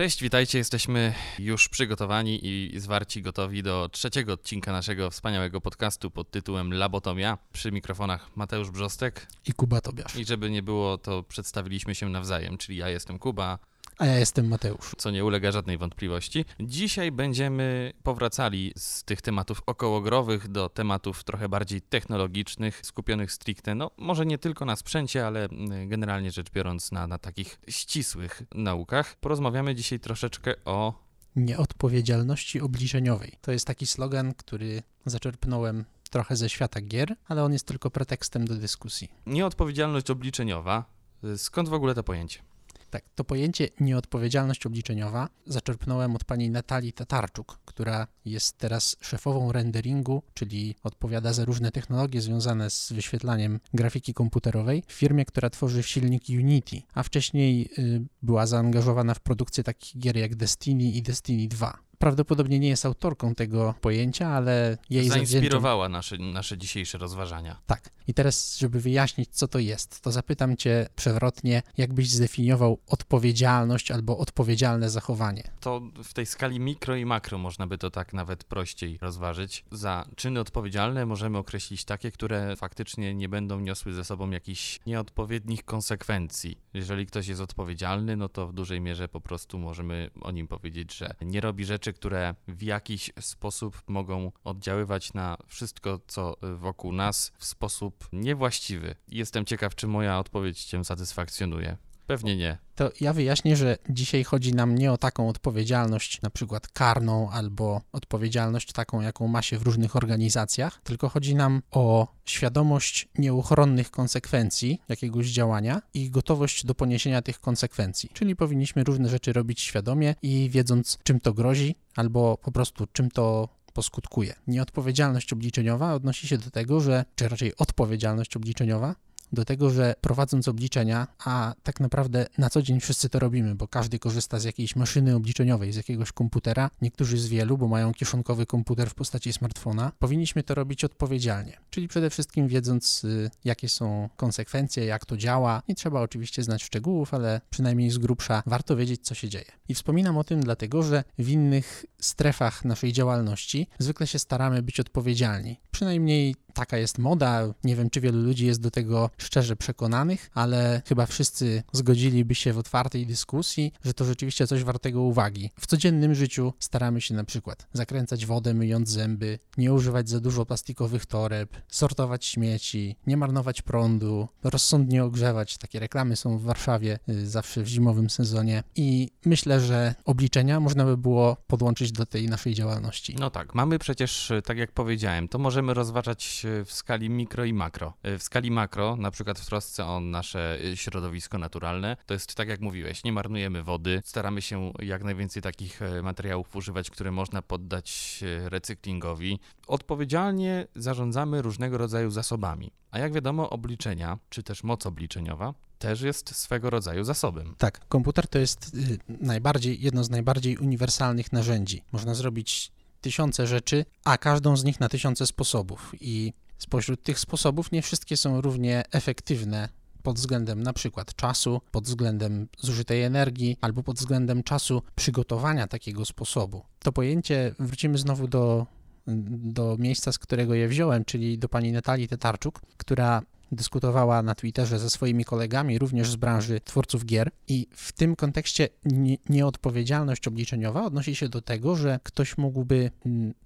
Cześć, witajcie. Jesteśmy już przygotowani i zwarci gotowi do trzeciego odcinka naszego wspaniałego podcastu pod tytułem Labotomia. Przy mikrofonach Mateusz Brzostek. I Kuba Tobiasz. I żeby nie było, to przedstawiliśmy się nawzajem, czyli ja jestem Kuba, a ja jestem Mateusz. Co nie ulega żadnej wątpliwości. Dzisiaj będziemy powracali z tych tematów okołogrowych do tematów trochę bardziej technologicznych, skupionych stricte, no może nie tylko na sprzęcie, ale mm, generalnie rzecz biorąc na, na takich ścisłych naukach. Porozmawiamy dzisiaj troszeczkę o nieodpowiedzialności obliczeniowej. To jest taki slogan, który zaczerpnąłem trochę ze świata gier, ale on jest tylko pretekstem do dyskusji. Nieodpowiedzialność obliczeniowa. Skąd w ogóle to pojęcie? Tak, to pojęcie nieodpowiedzialność obliczeniowa zaczerpnąłem od pani Natalii Tatarczuk, która jest teraz szefową renderingu, czyli odpowiada za różne technologie związane z wyświetlaniem grafiki komputerowej w firmie, która tworzy silnik Unity, a wcześniej y, była zaangażowana w produkcję takich gier jak Destiny i Destiny 2 prawdopodobnie nie jest autorką tego pojęcia, ale jej Zainspirowała nasze, nasze dzisiejsze rozważania. Tak. I teraz, żeby wyjaśnić, co to jest, to zapytam cię przewrotnie, jakbyś zdefiniował odpowiedzialność albo odpowiedzialne zachowanie. To w tej skali mikro i makro można by to tak nawet prościej rozważyć. Za czyny odpowiedzialne możemy określić takie, które faktycznie nie będą niosły ze sobą jakichś nieodpowiednich konsekwencji. Jeżeli ktoś jest odpowiedzialny, no to w dużej mierze po prostu możemy o nim powiedzieć, że nie robi rzeczy, które w jakiś sposób mogą oddziaływać na wszystko, co wokół nas w sposób niewłaściwy. Jestem ciekaw, czy moja odpowiedź Cię satysfakcjonuje. Pewnie nie. To ja wyjaśnię, że dzisiaj chodzi nam nie o taką odpowiedzialność, na przykład karną, albo odpowiedzialność taką, jaką ma się w różnych organizacjach, tylko chodzi nam o świadomość nieuchronnych konsekwencji jakiegoś działania i gotowość do poniesienia tych konsekwencji. Czyli powinniśmy różne rzeczy robić świadomie i wiedząc, czym to grozi, albo po prostu czym to poskutkuje. Nieodpowiedzialność obliczeniowa odnosi się do tego, że, czy raczej odpowiedzialność obliczeniowa do tego, że prowadząc obliczenia, a tak naprawdę na co dzień wszyscy to robimy, bo każdy korzysta z jakiejś maszyny obliczeniowej, z jakiegoś komputera, niektórzy z wielu, bo mają kieszonkowy komputer w postaci smartfona, powinniśmy to robić odpowiedzialnie. Czyli przede wszystkim wiedząc, y, jakie są konsekwencje, jak to działa. Nie trzeba oczywiście znać szczegółów, ale przynajmniej z grubsza warto wiedzieć, co się dzieje. I wspominam o tym dlatego, że w innych strefach naszej działalności zwykle się staramy być odpowiedzialni. Przynajmniej taka jest moda. Nie wiem, czy wielu ludzi jest do tego szczerze przekonanych, ale chyba wszyscy zgodziliby się w otwartej dyskusji, że to rzeczywiście coś wartego uwagi. W codziennym życiu staramy się na przykład zakręcać wodę myjąc zęby, nie używać za dużo plastikowych toreb, sortować śmieci, nie marnować prądu, rozsądnie ogrzewać. Takie reklamy są w Warszawie y, zawsze w zimowym sezonie i myślę, że obliczenia można by było podłączyć do tej naszej działalności. No tak, mamy przecież, tak jak powiedziałem, to możemy rozważać w skali mikro i makro. Y, w skali makro, na przykład w trosce o nasze y, środowisko naturalne, to jest tak jak mówiłeś, nie marnujemy wody, staramy się jak najwięcej takich y, materiałów używać, które można poddać recyklingowi. Odpowiedzialnie zarządzamy różnego rodzaju zasobami. A jak wiadomo, obliczenia, czy też moc obliczeniowa, też jest swego rodzaju zasobem. Tak, komputer to jest najbardziej, jedno z najbardziej uniwersalnych narzędzi. Można zrobić tysiące rzeczy, a każdą z nich na tysiące sposobów. I spośród tych sposobów nie wszystkie są równie efektywne pod względem na przykład czasu, pod względem zużytej energii albo pod względem czasu przygotowania takiego sposobu. To pojęcie wrócimy znowu do, do miejsca, z którego je wziąłem, czyli do pani Natalii Tetarczuk, która dyskutowała na Twitterze ze swoimi kolegami, również z branży twórców gier. I w tym kontekście nieodpowiedzialność obliczeniowa odnosi się do tego, że ktoś mógłby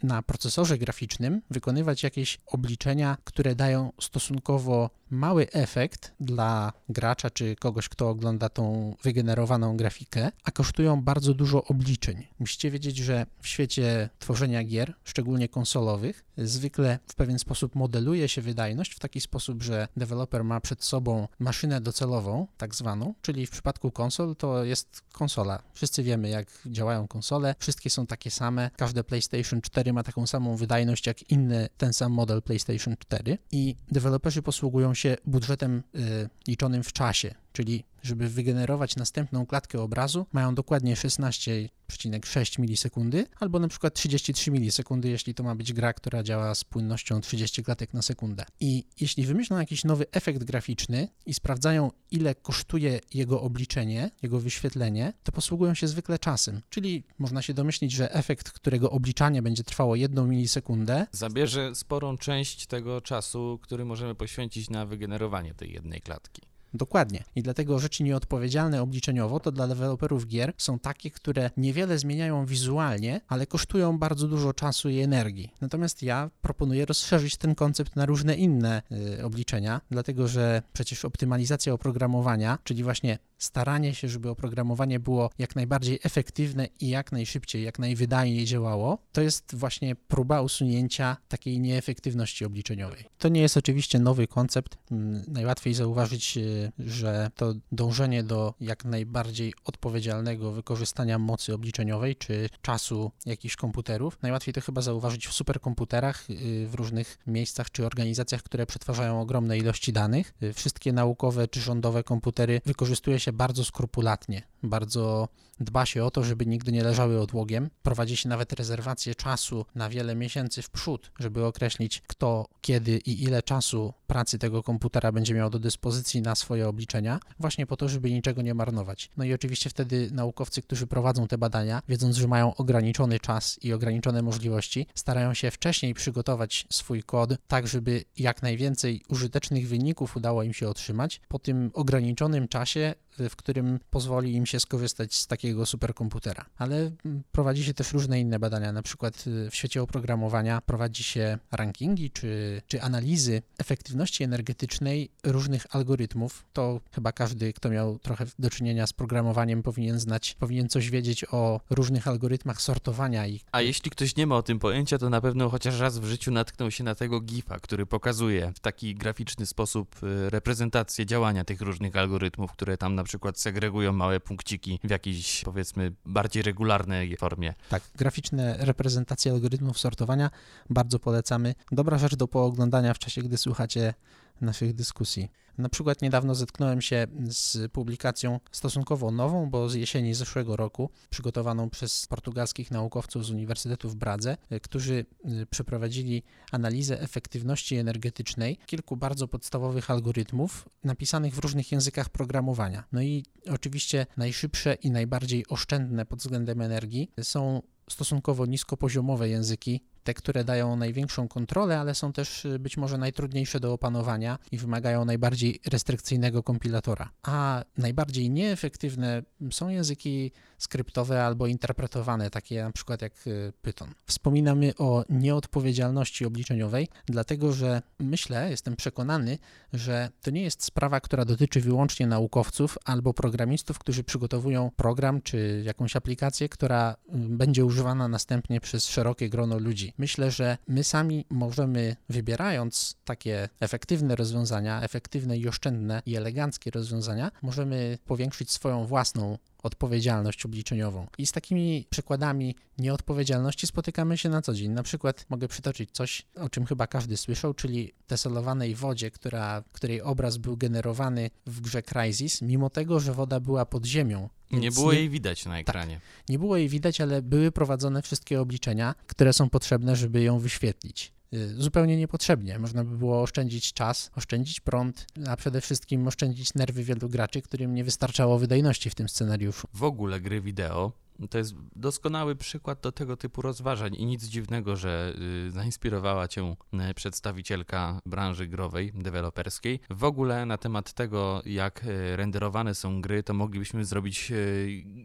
na procesorze graficznym wykonywać jakieś obliczenia, które dają stosunkowo mały efekt dla gracza czy kogoś, kto ogląda tą wygenerowaną grafikę, a kosztują bardzo dużo obliczeń. Musicie wiedzieć, że w świecie tworzenia gier, szczególnie konsolowych, zwykle w pewien sposób modeluje się wydajność w taki sposób, że deweloper ma przed sobą maszynę docelową, tak zwaną, czyli w przypadku konsol to jest konsola. Wszyscy wiemy, jak działają konsole, wszystkie są takie same, każde PlayStation 4 ma taką samą wydajność jak inny ten sam model PlayStation 4 i deweloperzy posługują się budżetem y, liczonym w czasie, czyli żeby wygenerować następną klatkę obrazu, mają dokładnie 16,6 milisekundy, albo na przykład 33 milisekundy, jeśli to ma być gra, która działa z płynnością 30 klatek na sekundę. I jeśli wymyślą jakiś nowy efekt graficzny i sprawdzają, ile kosztuje jego obliczenie, jego wyświetlenie, to posługują się zwykle czasem. Czyli można się domyślić, że efekt, którego obliczanie będzie trwało 1 milisekundę, Zabierze sporą część tego czasu, który możemy poświęcić na wygenerowanie tej jednej klatki. Dokładnie. I dlatego rzeczy nieodpowiedzialne obliczeniowo to dla deweloperów gier są takie, które niewiele zmieniają wizualnie, ale kosztują bardzo dużo czasu i energii. Natomiast ja proponuję rozszerzyć ten koncept na różne inne y, obliczenia, dlatego że przecież optymalizacja oprogramowania, czyli właśnie staranie się, żeby oprogramowanie było jak najbardziej efektywne i jak najszybciej, jak najwydajniej działało, to jest właśnie próba usunięcia takiej nieefektywności obliczeniowej. To nie jest oczywiście nowy koncept. Mm, Najłatwiej zauważyć, y, że to dążenie do jak najbardziej odpowiedzialnego wykorzystania mocy obliczeniowej czy czasu jakichś komputerów. Najłatwiej to chyba zauważyć w superkomputerach, y, w różnych miejscach czy organizacjach, które przetwarzają ogromne ilości danych. Y, Wszystkie naukowe czy rządowe komputery wykorzystuje się bardzo skrupulatnie, bardzo dba się o to, żeby nigdy nie leżały odłogiem. Prowadzi się nawet rezerwację czasu na wiele miesięcy w przód, żeby określić, kto, kiedy i ile czasu pracy tego komputera będzie miał do dyspozycji na swoje obliczenia, właśnie po to, żeby niczego nie marnować. No i oczywiście wtedy naukowcy, którzy prowadzą te badania, wiedząc, że mają ograniczony czas i ograniczone możliwości, starają się wcześniej przygotować swój kod tak, żeby jak najwięcej użytecznych wyników udało im się otrzymać po tym ograniczonym czasie, w którym pozwoli im się skorzystać z takiego superkomputera. Ale mm, prowadzi się też różne inne badania, na przykład y, w świecie oprogramowania prowadzi się rankingi czy, czy analizy efektywności energetycznej różnych algorytmów. To chyba każdy, kto miał trochę do czynienia z programowaniem, powinien znać, powinien coś wiedzieć o różnych algorytmach sortowania ich. A jeśli ktoś nie ma o tym pojęcia, to na pewno chociaż raz w życiu natknął się na tego GIFa, który pokazuje w taki graficzny sposób y, reprezentację działania tych różnych algorytmów, które tam na przykład segregują małe punkciki w jakiejś powiedzmy bardziej regularnej formie. Tak, graficzne reprezentacje algorytmów sortowania bardzo polecamy. Dobra rzecz do pooglądania w czasie, gdy słuchacie naszych dyskusji. Na przykład niedawno zetknąłem się z publikacją stosunkowo nową, bo z jesieni zeszłego roku, przygotowaną przez portugalskich naukowców z Uniwersytetu w Bradze, y, którzy y, przeprowadzili analizę efektywności energetycznej kilku bardzo podstawowych algorytmów napisanych w różnych językach programowania. No i oczywiście najszybsze i najbardziej oszczędne pod względem energii są stosunkowo niskopoziomowe języki, te, które dają największą kontrolę, ale są też y, być może najtrudniejsze do opanowania i wymagają najbardziej restrykcyjnego kompilatora. A najbardziej nieefektywne są języki skryptowe albo interpretowane, takie na przykład jak y, Python. Wspominamy o nieodpowiedzialności obliczeniowej, dlatego że myślę, jestem przekonany, że to nie jest sprawa, która dotyczy wyłącznie naukowców albo programistów, którzy przygotowują program czy jakąś aplikację, która y, będzie używana następnie przez szerokie grono ludzi. Myślę, że my sami możemy, wybierając takie efektywne rozwiązania, efektywne i oszczędne i eleganckie rozwiązania, możemy powiększyć swoją własną odpowiedzialność obliczeniową. I z takimi przykładami nieodpowiedzialności spotykamy się na co dzień. Na przykład mogę przytoczyć coś, o czym chyba każdy słyszał, czyli desolowanej wodzie, która, której obraz był generowany w grze Crysis, mimo tego, że woda była pod ziemią. Nie było jej widać na ekranie. nie było jej widać, ale były prowadzone wszystkie obliczenia, które są potrzebne, żeby ją wyświetlić. Y, Zupełnie niepotrzebnie. Można by było oszczędzić czas, oszczędzić prąd, a przede wszystkim oszczędzić nerwy wielu graczy, którym nie wystarczało wydajności w tym scenariuszu. W ogóle gry wideo to jest doskonały przykład do tego typu rozważań i nic dziwnego, że y, zainspirowała cię y, przedstawicielka branży growej, deweloperskiej. W ogóle na temat tego, jak y, renderowane są gry, to moglibyśmy zrobić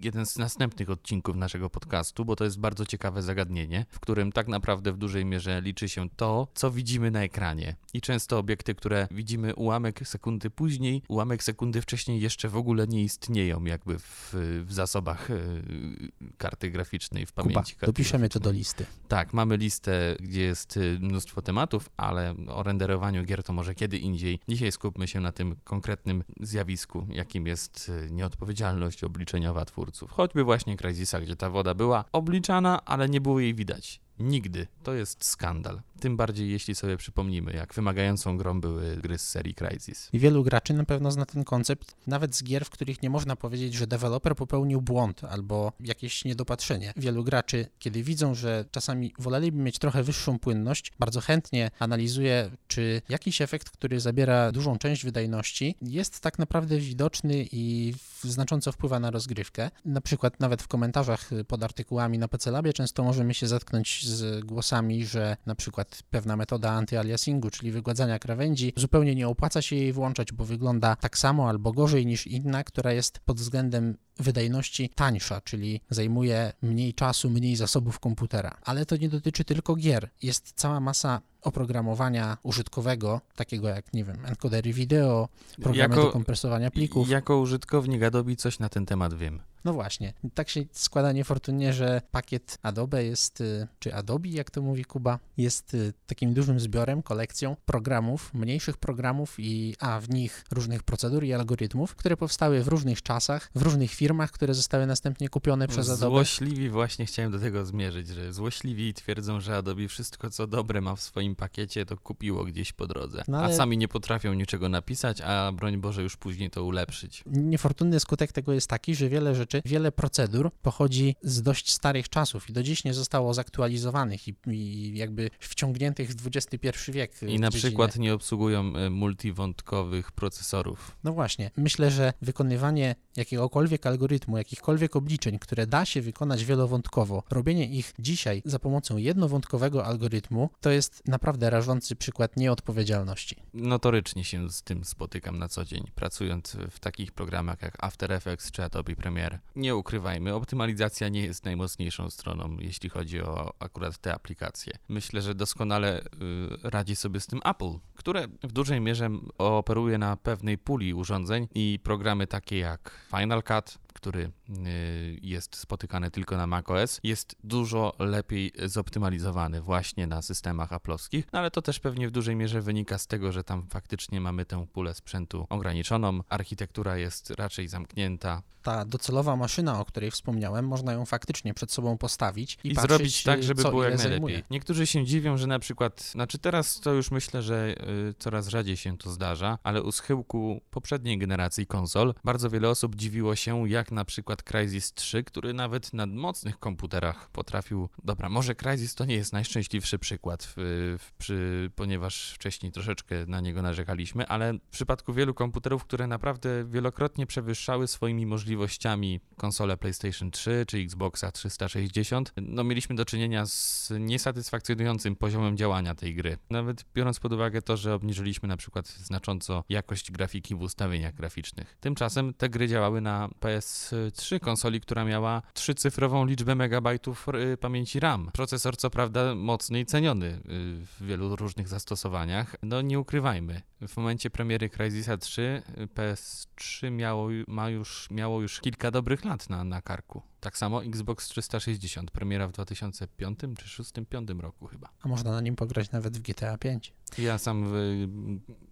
jeden z następnych odcinków naszego podcastu, bo to jest bardzo ciekawe zagadnienie, w którym tak naprawdę w dużej mierze liczy się to, co widzimy na ekranie. I często obiekty, które widzimy ułamek sekundy później, ułamek sekundy wcześniej jeszcze w ogóle nie istnieją jakby w, w zasobach karty graficznej, w Kuba, pamięci karty dopiszemy to do listy. Tak, mamy listę, gdzie jest y, mnóstwo tematów, ale o renderowaniu gier to może kiedy indziej. Dzisiaj skupmy się na tym konkretnym zjawisku, jakim jest y, nieodpowiedzialność obliczeniowa twórców. Choćby właśnie Crysisa, gdzie ta woda była obliczana, ale nie było jej widać. Nigdy. To jest skandal. Tym bardziej jeśli sobie przypomnimy, jak wymagającą grą były gry z serii Crysis. Wielu graczy na pewno zna ten koncept, nawet z gier, w których nie można powiedzieć, że deweloper popełnił błąd albo jakieś niedopatrzenie. Wielu graczy, kiedy widzą, że czasami woleliby mieć trochę wyższą płynność, bardzo chętnie analizuje, czy jakiś efekt, który zabiera dużą część wydajności, jest tak naprawdę widoczny i znacząco wpływa na rozgrywkę. Na przykład nawet w komentarzach pod artykułami na PC Labie często możemy się zetknąć z głosami, że na przykład pewna metoda antyaliasingu, czyli wygładzania krawędzi, zupełnie nie opłaca się jej włączać, bo wygląda tak samo albo gorzej niż inna, która jest pod względem wydajności tańsza, czyli zajmuje mniej czasu, mniej zasobów komputera. Ale to nie dotyczy tylko gier. Jest cała masa oprogramowania użytkowego, takiego jak, nie wiem, encodery wideo, programy jako, do kompresowania plików. Jako użytkownik Adobe coś na ten temat wiem. No właśnie, tak się składa niefortunnie, że pakiet Adobe jest, y, czy Adobe, jak to mówi Kuba, jest y, takim dużym zbiorem, kolekcją programów, mniejszych programów i a w nich różnych procedur i algorytmów, które powstały w różnych czasach, w różnych firmach, które zostały następnie kupione przez Adobe. Złośliwi właśnie chciałem do tego zmierzyć, że złośliwi twierdzą, że Adobe wszystko co dobre ma w swoim pakiecie, to kupiło gdzieś po drodze, no ale... a sami nie potrafią niczego napisać, a broń Boże już później to ulepszyć. Niefortunny skutek tego jest taki, że wiele rzeczy rzeczy, wiele procedur pochodzi z dość starych czasów i do dziś nie zostało zaktualizowanych i, i jakby wciągniętych w XXI wiek. I na przykład nie obsługują e, multiwątkowych procesorów. No właśnie. Myślę, że wykonywanie jakiegokolwiek algorytmu, jakichkolwiek obliczeń, które da się wykonać wielowątkowo, robienie ich dzisiaj za pomocą jednowątkowego algorytmu, to jest naprawdę rażący przykład nieodpowiedzialności. Notorycznie się z tym spotykam na co dzień, pracując w takich programach jak After Effects czy Adobe Premiere. Nie ukrywajmy, optymalizacja nie jest najmocniejszą stroną, jeśli chodzi o akurat te aplikacje. Myślę, że doskonale y, radzi sobie z tym Apple, które w dużej mierze operuje na pewnej puli urządzeń i programy takie jak Final Cut, który jest spotykany tylko na macOS, jest dużo lepiej zoptymalizowany właśnie na systemach aplowskich, no ale to też pewnie w dużej mierze wynika z tego, że tam faktycznie mamy tę pulę sprzętu ograniczoną, architektura jest raczej zamknięta. Ta docelowa maszyna, o której wspomniałem, można ją faktycznie przed sobą postawić i, I patrzeć, zrobić tak, żeby było jak najlepiej. Zajmuje. Niektórzy się dziwią, że na przykład, znaczy teraz to już myślę, że y, coraz rzadziej się to zdarza, ale u schyłku poprzedniej generacji konsol bardzo wiele osób dziwiło się, jak na przykład Crysis 3, który nawet na mocnych komputerach potrafił. Dobra, może Crysis to nie jest najszczęśliwszy przykład, w, w, przy, ponieważ wcześniej troszeczkę na niego narzekaliśmy, ale w przypadku wielu komputerów, które naprawdę wielokrotnie przewyższały swoimi możliwościami konsole PlayStation 3 czy Xboxa 360, no mieliśmy do czynienia z niesatysfakcjonującym poziomem działania tej gry. Nawet biorąc pod uwagę to, że obniżyliśmy na przykład znacząco jakość grafiki w ustawieniach graficznych. Tymczasem te gry działały na PS3 konsoli, która miała trzycyfrową liczbę megabajtów y, pamięci RAM. Procesor co prawda mocny i ceniony y, w wielu różnych zastosowaniach. No nie ukrywajmy, w momencie premiery Crysisa 3 y, PS3 miało, ma już, miało już kilka dobrych lat na, na karku. Tak samo Xbox 360, premiera w 2005 czy 2005 roku chyba. A można na nim pograć nawet w GTA 5. Ja sam w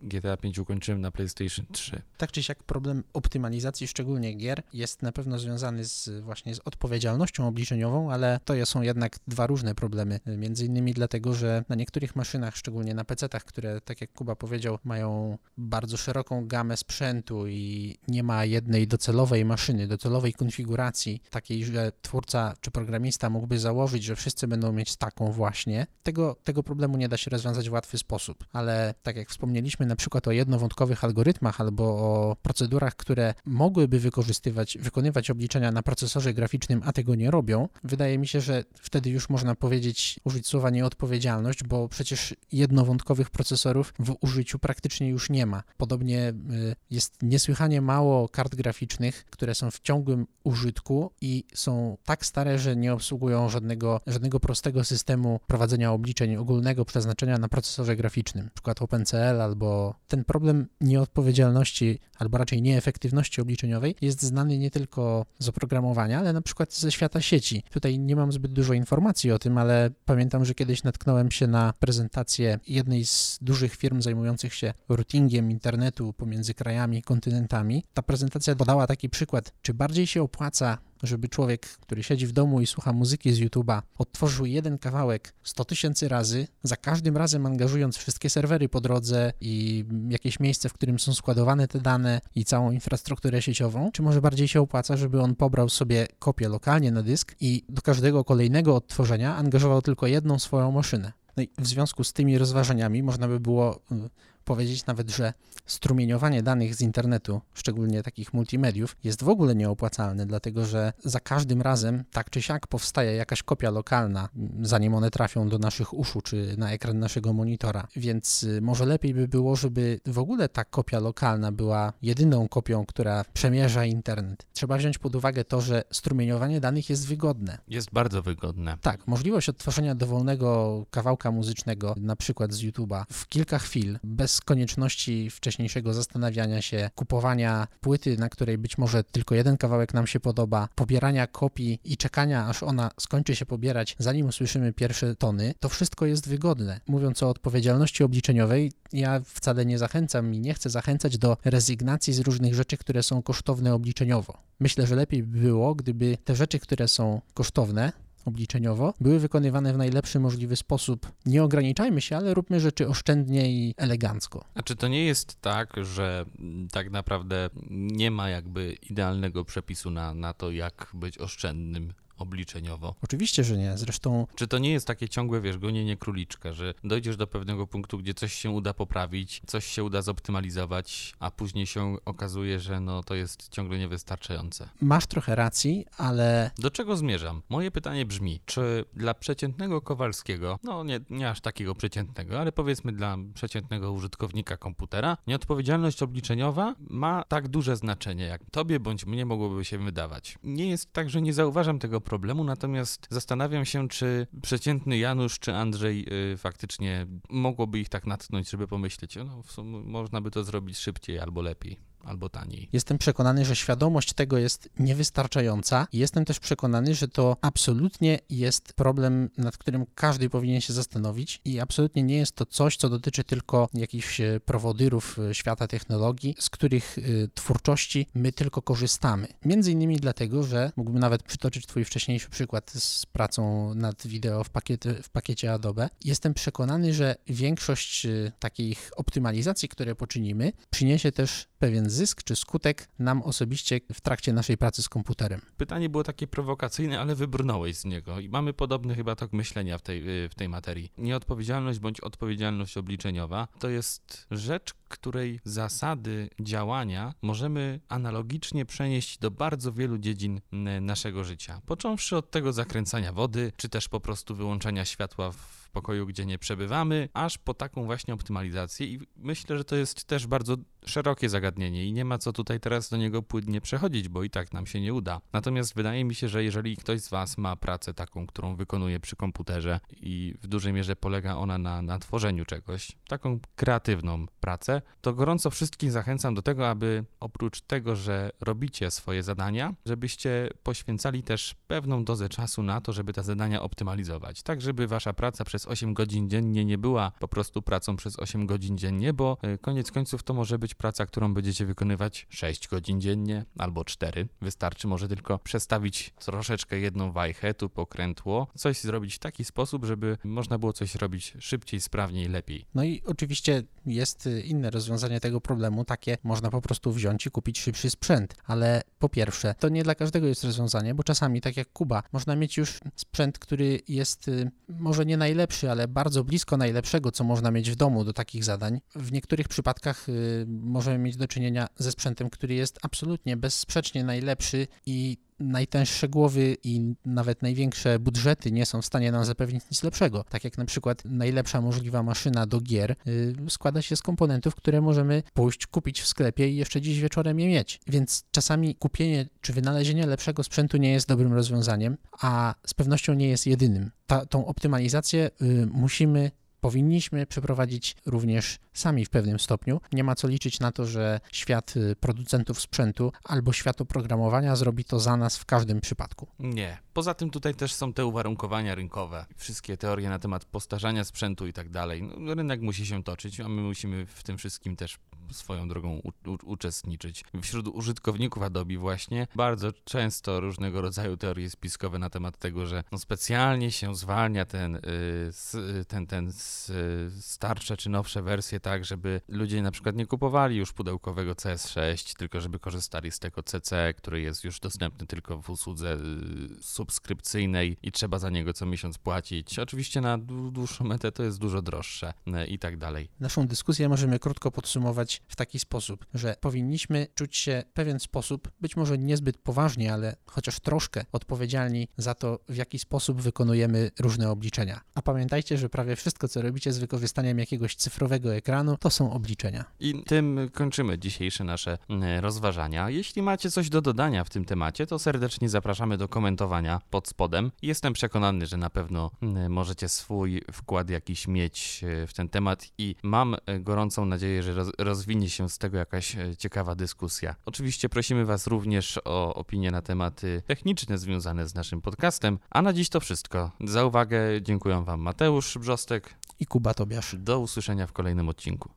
GTA 5 ukończyłem na PlayStation 3. Tak czy siak problem optymalizacji, szczególnie gier, jest na pewno związany z, właśnie z odpowiedzialnością obliczeniową, ale to są jednak dwa różne problemy. Między innymi dlatego, że na niektórych maszynach, szczególnie na PC-tach, które, tak jak Kuba powiedział, mają bardzo szeroką gamę sprzętu i nie ma jednej docelowej maszyny, docelowej konfiguracji, takiej, że twórca czy programista mógłby założyć, że wszyscy będą mieć taką właśnie, tego, tego problemu nie da się rozwiązać w łatwy sposób sposób, ale tak jak wspomnieliśmy na przykład o jednowątkowych algorytmach albo o procedurach, które mogłyby wykorzystywać, wykonywać obliczenia na procesorze graficznym, a tego nie robią, wydaje mi się, że wtedy już można powiedzieć, użyć słowa nieodpowiedzialność, bo przecież jednowątkowych procesorów w użyciu praktycznie już nie ma. Podobnie y, jest niesłychanie mało kart graficznych, które są w ciągłym użytku i są tak stare, że nie obsługują żadnego, żadnego prostego systemu prowadzenia obliczeń ogólnego przeznaczenia na procesorze graficznym przykład OpenCL albo ten problem nieodpowiedzialności albo raczej nieefektywności obliczeniowej jest znany nie tylko z oprogramowania, ale na przykład ze świata sieci. Tutaj nie mam zbyt dużo informacji o tym, ale pamiętam, że kiedyś natknąłem się na prezentację jednej z dużych firm zajmujących się routingiem internetu pomiędzy krajami kontynentami. Ta prezentacja podała taki przykład, czy bardziej się opłaca żeby człowiek, który siedzi w domu i słucha muzyki z YouTube'a, odtworzył jeden kawałek 100 tysięcy razy, za każdym razem angażując wszystkie serwery po drodze i jakieś miejsce, w którym są składowane te dane i całą infrastrukturę sieciową, czy może bardziej się opłaca, żeby on pobrał sobie kopię lokalnie na dysk i do każdego kolejnego odtworzenia angażował tylko jedną swoją maszynę. No i w związku z tymi rozważaniami można by było y, powiedzieć nawet, że strumieniowanie danych z internetu, szczególnie takich multimediów, jest w ogóle nieopłacalne, dlatego że za każdym razem tak czy siak powstaje jakaś kopia lokalna, zanim one trafią do naszych uszu czy na ekran naszego monitora. Więc y, może lepiej by było, żeby w ogóle ta kopia lokalna była jedyną kopią, która przemierza internet. Trzeba wziąć pod uwagę to, że strumieniowanie danych jest wygodne. Jest bardzo wygodne. Tak, możliwość odtworzenia dowolnego kawałka muzycznego, na przykład z YouTube'a, w kilka chwil, bez konieczności wcześniejszego zastanawiania się, kupowania płyty, na której być może tylko jeden kawałek nam się podoba, pobierania kopii i czekania, aż ona skończy się pobierać, zanim usłyszymy pierwsze tony, to wszystko jest wygodne. Mówiąc o odpowiedzialności obliczeniowej, ja wcale nie zachęcam i nie chcę zachęcać do rezygnacji z różnych rzeczy, które są kosztowne obliczeniowo. Myślę, że lepiej by było, gdyby te rzeczy, które są kosztowne, obliczeniowo, były wykonywane w najlepszy możliwy sposób. Nie ograniczajmy się, ale róbmy rzeczy oszczędnie i elegancko. A czy to nie jest tak, że tak naprawdę nie ma jakby idealnego przepisu na, na to, jak być oszczędnym obliczeniowo. Oczywiście, że nie. Zresztą. Czy to nie jest takie ciągłe, wiesz, gonienie króliczka, że dojdziesz do pewnego punktu, gdzie coś się uda poprawić, coś się uda zoptymalizować, a później się okazuje, że no to jest ciągle niewystarczające. Masz trochę racji, ale. Do czego zmierzam? Moje pytanie brzmi, czy dla przeciętnego Kowalskiego, no nie, nie aż takiego przeciętnego, ale powiedzmy dla przeciętnego użytkownika komputera, nieodpowiedzialność obliczeniowa ma tak duże znaczenie, jak tobie bądź mnie mogłoby się wydawać. Nie jest tak, że nie zauważam tego problemu, natomiast zastanawiam się, czy przeciętny Janusz czy Andrzej y, faktycznie mogłoby ich tak natknąć, żeby pomyśleć, no w sumie można by to zrobić szybciej albo lepiej albo taniej. Jestem przekonany, że świadomość tego jest niewystarczająca i jestem też przekonany, że to absolutnie jest problem, nad którym każdy powinien się zastanowić i absolutnie nie jest to coś, co dotyczy tylko jakichś e, prowodyrów e, świata technologii, z których y, twórczości my tylko korzystamy. Między innymi dlatego, że mógłbym nawet przytoczyć twój wcześniejszy przykład z pracą nad wideo w, pakiety, w pakiecie Adobe. Jestem przekonany, że większość takich optymalizacji, które poczynimy, przyniesie też pewien zysk czy skutek nam osobiście w trakcie naszej pracy z komputerem. Pytanie było takie prowokacyjne, ale wybrnąłeś z niego i mamy podobny chyba tok myślenia w tej, y, w tej materii. Nieodpowiedzialność bądź odpowiedzialność obliczeniowa to jest rzecz, której zasady działania możemy analogicznie przenieść do bardzo wielu dziedzin naszego życia. Począwszy od tego zakręcania wody, czy też po prostu wyłączania światła w pokoju, gdzie nie przebywamy, aż po taką właśnie optymalizację i myślę, że to jest też bardzo szerokie zagadnienie i nie ma co tutaj teraz do niego płynnie przechodzić, bo i tak nam się nie uda. Natomiast wydaje mi się, że jeżeli ktoś z Was ma pracę taką, którą wykonuje przy komputerze i w dużej mierze polega ona na, na tworzeniu czegoś, taką kreatywną pracę, to gorąco wszystkich zachęcam do tego, aby oprócz tego, że robicie swoje zadania, żebyście poświęcali też pewną dozę czasu na to, żeby te zadania optymalizować, tak żeby Wasza praca przez 8 godzin dziennie nie była po prostu pracą przez 8 godzin dziennie, bo e, koniec końców to może być praca, którą będziecie wykonywać 6 godzin dziennie albo 4. Wystarczy może tylko przestawić troszeczkę jedną wajchę, tu pokrętło, coś zrobić w taki sposób, żeby można było coś robić szybciej, sprawniej, lepiej. No i oczywiście jest y, inne rozwiązanie tego problemu, takie można po prostu wziąć i kupić szybszy sprzęt, ale po pierwsze, to nie dla każdego jest rozwiązanie, bo czasami, tak jak Kuba, można mieć już sprzęt, który jest y, może nie najlepszy, ale bardzo blisko najlepszego, co można mieć w domu do takich zadań. W niektórych przypadkach y, możemy mieć do czynienia ze sprzętem, który jest absolutnie bezsprzecznie najlepszy i najtęższe głowy i nawet największe budżety nie są w stanie nam zapewnić nic lepszego. Tak jak na przykład najlepsza możliwa maszyna do gier yy, składa się z komponentów, które możemy pójść kupić w sklepie i jeszcze dziś wieczorem je mieć. Więc czasami kupienie czy wynalezienie lepszego sprzętu nie jest dobrym rozwiązaniem, a z pewnością nie jest jedynym. Ta, tą optymalizację yy, musimy powinniśmy przeprowadzić również sami w pewnym stopniu. Nie ma co liczyć na to, że świat y, producentów sprzętu albo świat oprogramowania zrobi to za nas w każdym przypadku. Nie. Poza tym tutaj też są te uwarunkowania rynkowe, wszystkie teorie na temat postarzania sprzętu i tak dalej. No, rynek musi się toczyć, a my musimy w tym wszystkim też swoją drogą u- u- uczestniczyć. Wśród użytkowników Adobe właśnie bardzo często różnego rodzaju teorie spiskowe na temat tego, że no specjalnie się zwalnia ten, y, s- y, ten, ten y, starsze czy nowsze wersje tak, żeby ludzie na przykład nie kupowali już pudełkowego CS6, tylko żeby korzystali z tego CC, który jest już dostępny tylko w usłudze y, subskrypcyjnej i trzeba za niego co miesiąc płacić. Oczywiście na dłu- dłuższą metę to jest dużo droższe y, i tak dalej. Naszą dyskusję możemy krótko podsumować w taki sposób, że powinniśmy czuć się w pewien sposób, być może niezbyt poważnie, ale chociaż troszkę odpowiedzialni za to, w jaki sposób wykonujemy różne obliczenia. A pamiętajcie, że prawie wszystko, co robicie z wykorzystaniem jakiegoś cyfrowego ekranu, to są obliczenia. I tym kończymy dzisiejsze nasze mm, rozważania. Jeśli macie coś do dodania w tym temacie, to serdecznie zapraszamy do komentowania pod spodem. Jestem przekonany, że na pewno mm, możecie swój wkład jakiś mieć e, w ten temat i mam e, gorącą nadzieję, że roz- rozwinie się z tego jakaś e, ciekawa dyskusja. Oczywiście prosimy Was również o opinie na tematy techniczne związane z naszym podcastem. A na dziś to wszystko. Za uwagę dziękuję Wam Mateusz Brzostek. I Kuba Tobiasz. Do usłyszenia w kolejnym odcinku.